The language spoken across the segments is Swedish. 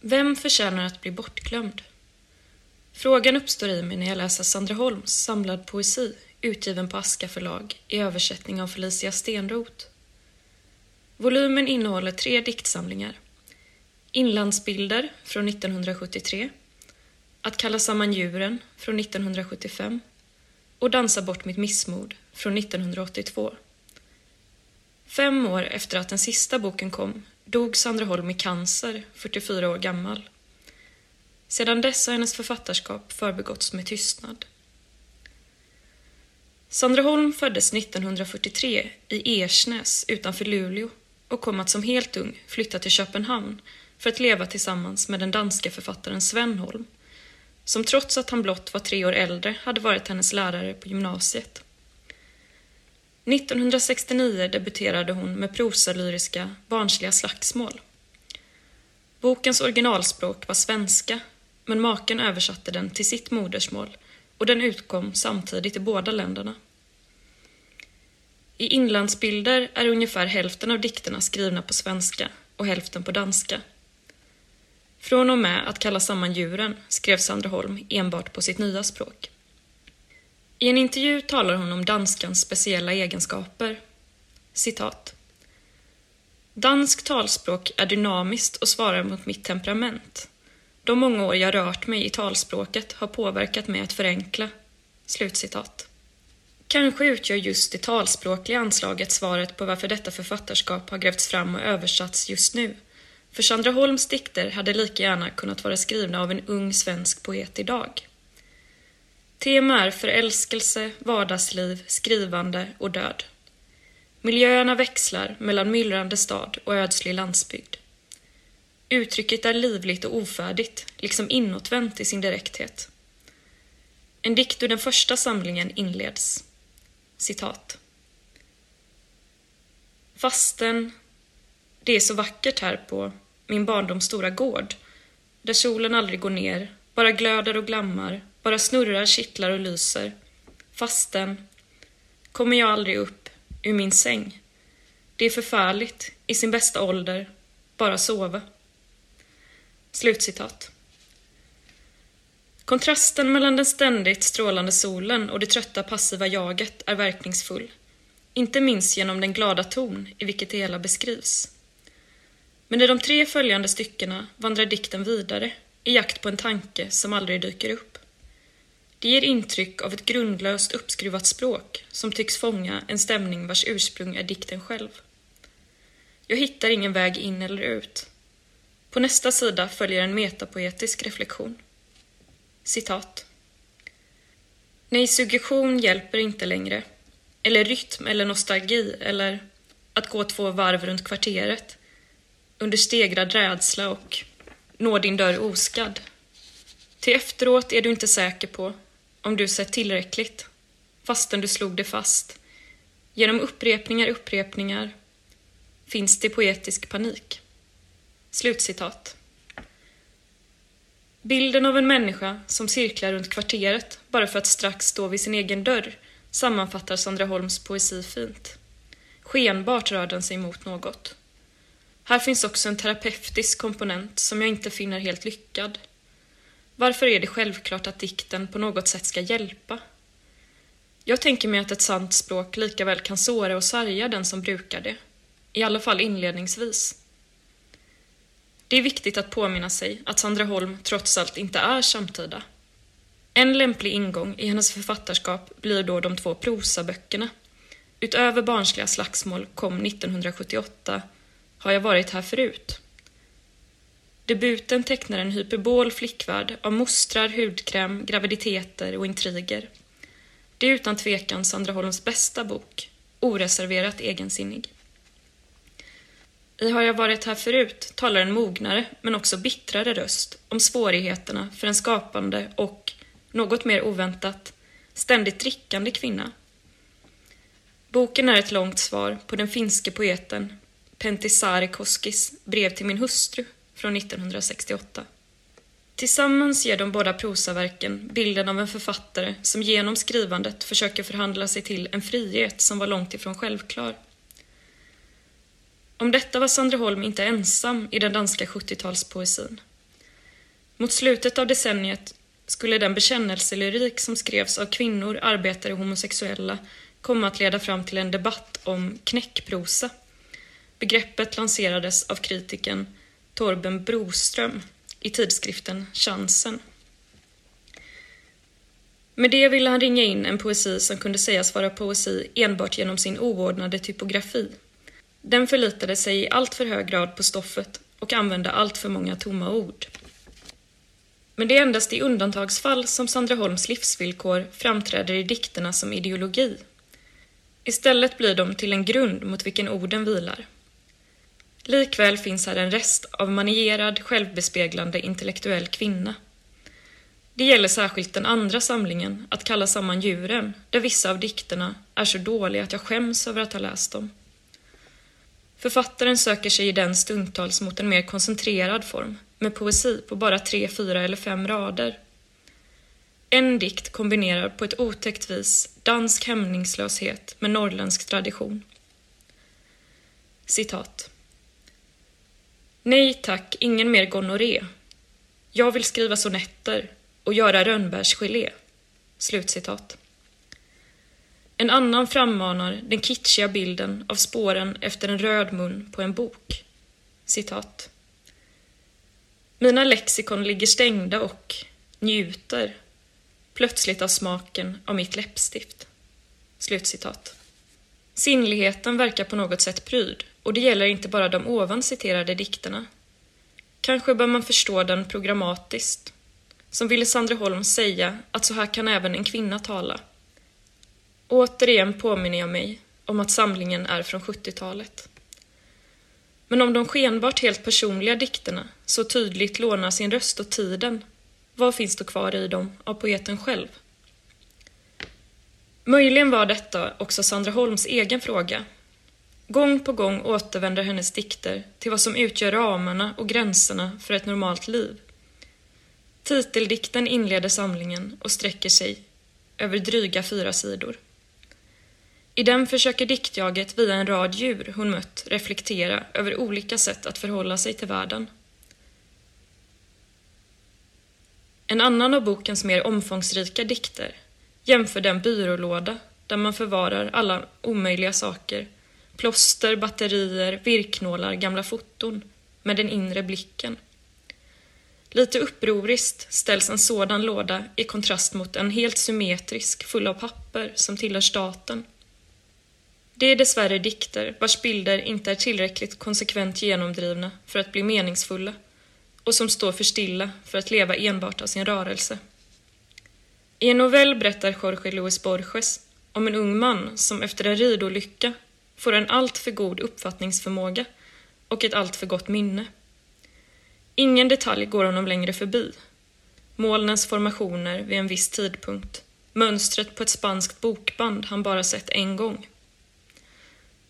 Vem förtjänar att bli bortglömd? Frågan uppstår i mig när jag läser Sandra Holms samlad poesi utgiven på Aska förlag i översättning av Felicia Stenroth. Volymen innehåller tre diktsamlingar. Inlandsbilder från 1973, Att kalla samman djuren från 1975 och Dansa bort mitt missmod från 1982. Fem år efter att den sista boken kom dog Sandra Holm i cancer, 44 år gammal. Sedan dess har hennes författarskap förbegåtts med tystnad. Sandra Holm föddes 1943 i Ersnäs utanför Luleå och kom att som helt ung flytta till Köpenhamn för att leva tillsammans med den danske författaren Sven Holm, som trots att han blott var tre år äldre hade varit hennes lärare på gymnasiet. 1969 debuterade hon med prosalyriska Barnsliga slagsmål. Bokens originalspråk var svenska, men maken översatte den till sitt modersmål och den utkom samtidigt i båda länderna. I inlandsbilder är ungefär hälften av dikterna skrivna på svenska och hälften på danska. Från och med att kalla samman djuren skrev Sandra Holm enbart på sitt nya språk. I en intervju talar hon om danskans speciella egenskaper. Citat. Dansk talspråk är dynamiskt och svarar mot mitt temperament. De många år jag rört mig i talspråket har påverkat mig att förenkla. Slutcitat. Kanske utgör just det talspråkliga anslaget svaret på varför detta författarskap har grävts fram och översatts just nu. För Sandra Holms dikter hade lika gärna kunnat vara skrivna av en ung svensk poet idag. Tema är förälskelse, vardagsliv, skrivande och död. Miljöerna växlar mellan myllrande stad och ödslig landsbygd. Uttrycket är livligt och ofärdigt, liksom inåtvänt i sin direkthet. En dikt ur den första samlingen inleds. Citat. Fasten, det är så vackert här på min barndoms stora gård, där solen aldrig går ner, bara glöder och glammar, bara snurrar, kittlar och lyser. Fasten, kommer jag aldrig upp ur min säng. Det är förfärligt, i sin bästa ålder, bara sova. Slutcitat. Kontrasten mellan den ständigt strålande solen och det trötta passiva jaget är verkningsfull. Inte minst genom den glada ton i vilket det hela beskrivs. Men i de tre följande styckena vandrar dikten vidare i jakt på en tanke som aldrig dyker upp. Det ger intryck av ett grundlöst uppskruvat språk som tycks fånga en stämning vars ursprung är dikten själv. Jag hittar ingen väg in eller ut. På nästa sida följer en metapoetisk reflektion. Citat. Nej, suggestion hjälper inte längre. Eller rytm eller nostalgi eller att gå två varv runt kvarteret under stegrad rädsla och nå din dörr oskadd. Till efteråt är du inte säker på om du sett tillräckligt fastän du slog det fast. Genom upprepningar, upprepningar finns det poetisk panik. Slutcitat. Bilden av en människa som cirklar runt kvarteret bara för att strax stå vid sin egen dörr sammanfattar Sandra Holms poesi fint. Skenbart rör den sig mot något. Här finns också en terapeutisk komponent som jag inte finner helt lyckad. Varför är det självklart att dikten på något sätt ska hjälpa? Jag tänker mig att ett sant språk lika väl kan såra och sarga den som brukar det. I alla fall inledningsvis. Det är viktigt att påminna sig att Sandra Holm trots allt inte är samtida. En lämplig ingång i hennes författarskap blir då de två prosaböckerna. Utöver Barnsliga slagsmål kom 1978 Har jag varit här förut? Debuten tecknar en hyperbol flickvärld av mostrar, hudkräm, graviditeter och intriger. Det är utan tvekan Sandra Holms bästa bok, oreserverat egensinnig. I Har jag varit här förut talar en mognare, men också bittrare röst om svårigheterna för en skapande och, något mer oväntat, ständigt drickande kvinna. Boken är ett långt svar på den finske poeten Pentti Saarikoskis brev till min hustru från 1968. Tillsammans ger de båda prosaverken bilden av en författare som genom skrivandet försöker förhandla sig till en frihet som var långt ifrån självklar. Om detta var Sandra Holm inte ensam i den danska 70-talspoesin. Mot slutet av decenniet skulle den bekännelselyrik som skrevs av kvinnor, arbetare och homosexuella komma att leda fram till en debatt om knäckprosa. Begreppet lanserades av kritiken Torben Broström i tidskriften Chansen. Med det ville han ringa in en poesi som kunde sägas vara poesi enbart genom sin oordnade typografi. Den förlitade sig i allt för hög grad på stoffet och använde allt för många tomma ord. Men det är endast i undantagsfall som Sandra Holms livsvillkor framträder i dikterna som ideologi. Istället blir de till en grund mot vilken orden vilar. Likväl finns här en rest av manierad, självbespeglande intellektuell kvinna. Det gäller särskilt den andra samlingen, Att kalla samman djuren, där vissa av dikterna är så dåliga att jag skäms över att ha läst dem. Författaren söker sig i den stundtals mot en mer koncentrerad form, med poesi på bara tre, fyra eller fem rader. En dikt kombinerar på ett otäckt vis dansk hämningslöshet med norrländsk tradition. Citat. Nej tack, ingen mer gonorré. Jag vill skriva sonetter och göra rönnbärsgelé. Slutcitat. En annan frammanar den kitschiga bilden av spåren efter en röd mun på en bok. Citat. Mina lexikon ligger stängda och njuter plötsligt av smaken av mitt läppstift. Slutcitat. Sinnligheten verkar på något sätt pryd och det gäller inte bara de ovan citerade dikterna. Kanske bör man förstå den programmatiskt. Som ville Sandra Holm säga att så här kan även en kvinna tala. Återigen påminner jag mig om att samlingen är från 70-talet. Men om de skenbart helt personliga dikterna så tydligt lånar sin röst och tiden, vad finns då kvar i dem av poeten själv? Möjligen var detta också Sandra Holms egen fråga. Gång på gång återvänder hennes dikter till vad som utgör ramarna och gränserna för ett normalt liv. Titeldikten inleder samlingen och sträcker sig över dryga fyra sidor. I den försöker diktjaget via en rad djur hon mött reflektera över olika sätt att förhålla sig till världen. En annan av bokens mer omfångsrika dikter jämför den byrålåda där man förvarar alla omöjliga saker, plåster, batterier, virknålar, gamla foton, med den inre blicken. Lite upproriskt ställs en sådan låda i kontrast mot en helt symmetrisk, full av papper, som tillhör staten. Det är dessvärre dikter vars bilder inte är tillräckligt konsekvent genomdrivna för att bli meningsfulla och som står för stilla för att leva enbart av sin rörelse. I en novell berättar Jorge Luis Borges om en ung man som efter en ridolycka får en alltför god uppfattningsförmåga och ett alltför gott minne. Ingen detalj går honom längre förbi. Molnens formationer vid en viss tidpunkt, mönstret på ett spanskt bokband han bara sett en gång.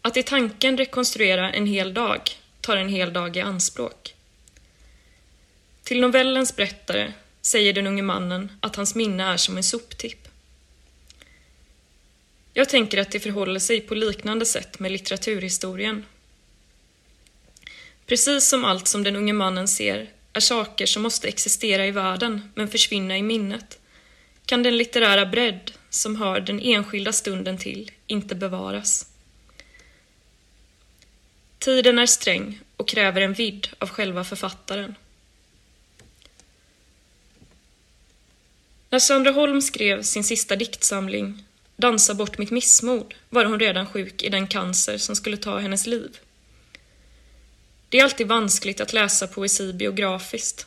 Att i tanken rekonstruera en hel dag tar en hel dag i anspråk. Till novellens berättare säger den unge mannen att hans minne är som en soptipp. Jag tänker att det förhåller sig på liknande sätt med litteraturhistorien. Precis som allt som den unge mannen ser är saker som måste existera i världen men försvinna i minnet, kan den litterära bredd som hör den enskilda stunden till inte bevaras. Tiden är sträng och kräver en vidd av själva författaren. När Sandra Holm skrev sin sista diktsamling Dansa bort mitt missmod var hon redan sjuk i den cancer som skulle ta hennes liv. Det är alltid vanskligt att läsa poesi biografiskt.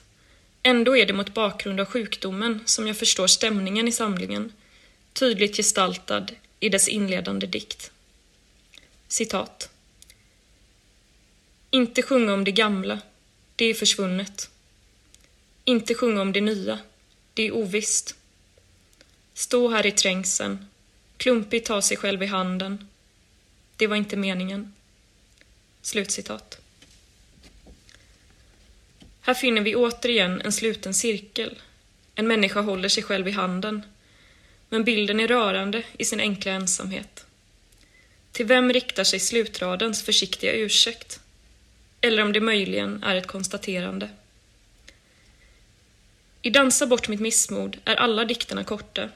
Ändå är det mot bakgrund av sjukdomen som jag förstår stämningen i samlingen, tydligt gestaltad i dess inledande dikt. Citat. Inte sjunga om det gamla, det är försvunnet. Inte sjunga om det nya, det är ovisst. Stå här i trängseln, klumpigt ta sig själv i handen. Det var inte meningen. Slutcitat. Här finner vi återigen en sluten cirkel. En människa håller sig själv i handen. Men bilden är rörande i sin enkla ensamhet. Till vem riktar sig slutradens försiktiga ursäkt? Eller om det möjligen är ett konstaterande. I Dansa bort mitt missmod är alla dikterna korta.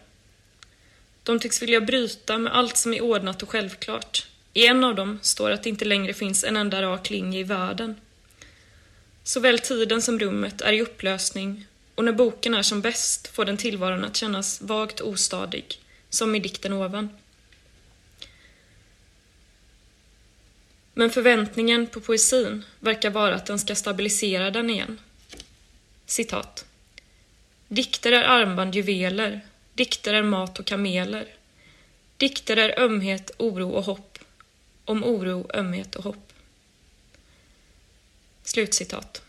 De tycks vilja bryta med allt som är ordnat och självklart. I en av dem står att det inte längre finns en enda rak linje i världen. Såväl tiden som rummet är i upplösning och när boken är som bäst får den tillvaron att kännas vagt ostadig, som i dikten ovan. Men förväntningen på poesin verkar vara att den ska stabilisera den igen. Citat. Dikter är armband, juveler. Dikter är mat och kameler. Dikter är ömhet, oro och hopp. Om oro, ömhet och hopp. Slutcitat.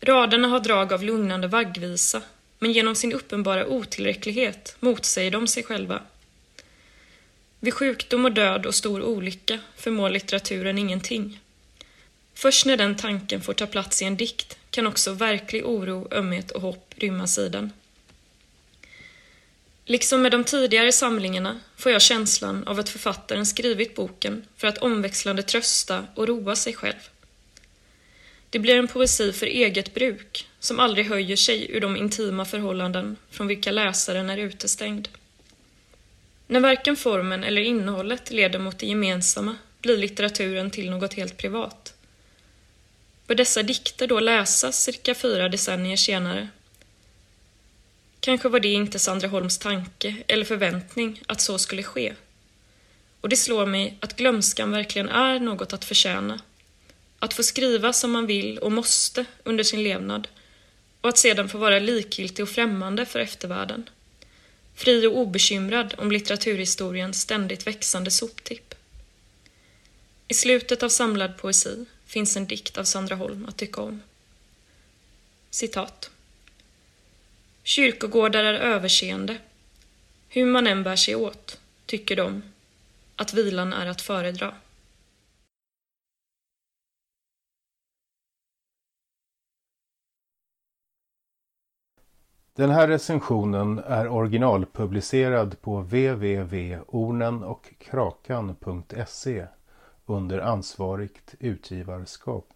Raderna har drag av lugnande vaggvisa, men genom sin uppenbara otillräcklighet motsäger de sig själva. Vid sjukdom och död och stor olycka förmår litteraturen ingenting. Först när den tanken får ta plats i en dikt kan också verklig oro, ömhet och hopp rymmas i den. Liksom med de tidigare samlingarna får jag känslan av att författaren skrivit boken för att omväxlande trösta och roa sig själv. Det blir en poesi för eget bruk som aldrig höjer sig ur de intima förhållanden från vilka läsaren är utestängd. När varken formen eller innehållet leder mot det gemensamma blir litteraturen till något helt privat. Bör dessa dikter då läsas cirka fyra decennier senare? Kanske var det inte Sandra Holms tanke eller förväntning att så skulle ske. Och det slår mig att glömskan verkligen är något att förtjäna. Att få skriva som man vill och måste under sin levnad och att sedan få vara likgiltig och främmande för eftervärlden. Fri och obekymrad om litteraturhistoriens ständigt växande soptipp. I slutet av samlad poesi finns en dikt av Sandra Holm att tycka om. Citat. Kyrkogårdar är överseende. Hur man än bär sig åt, tycker de, att vilan är att föredra. Den här recensionen är originalpublicerad på www.ornenochkrakan.se under ansvarigt utgivarskap.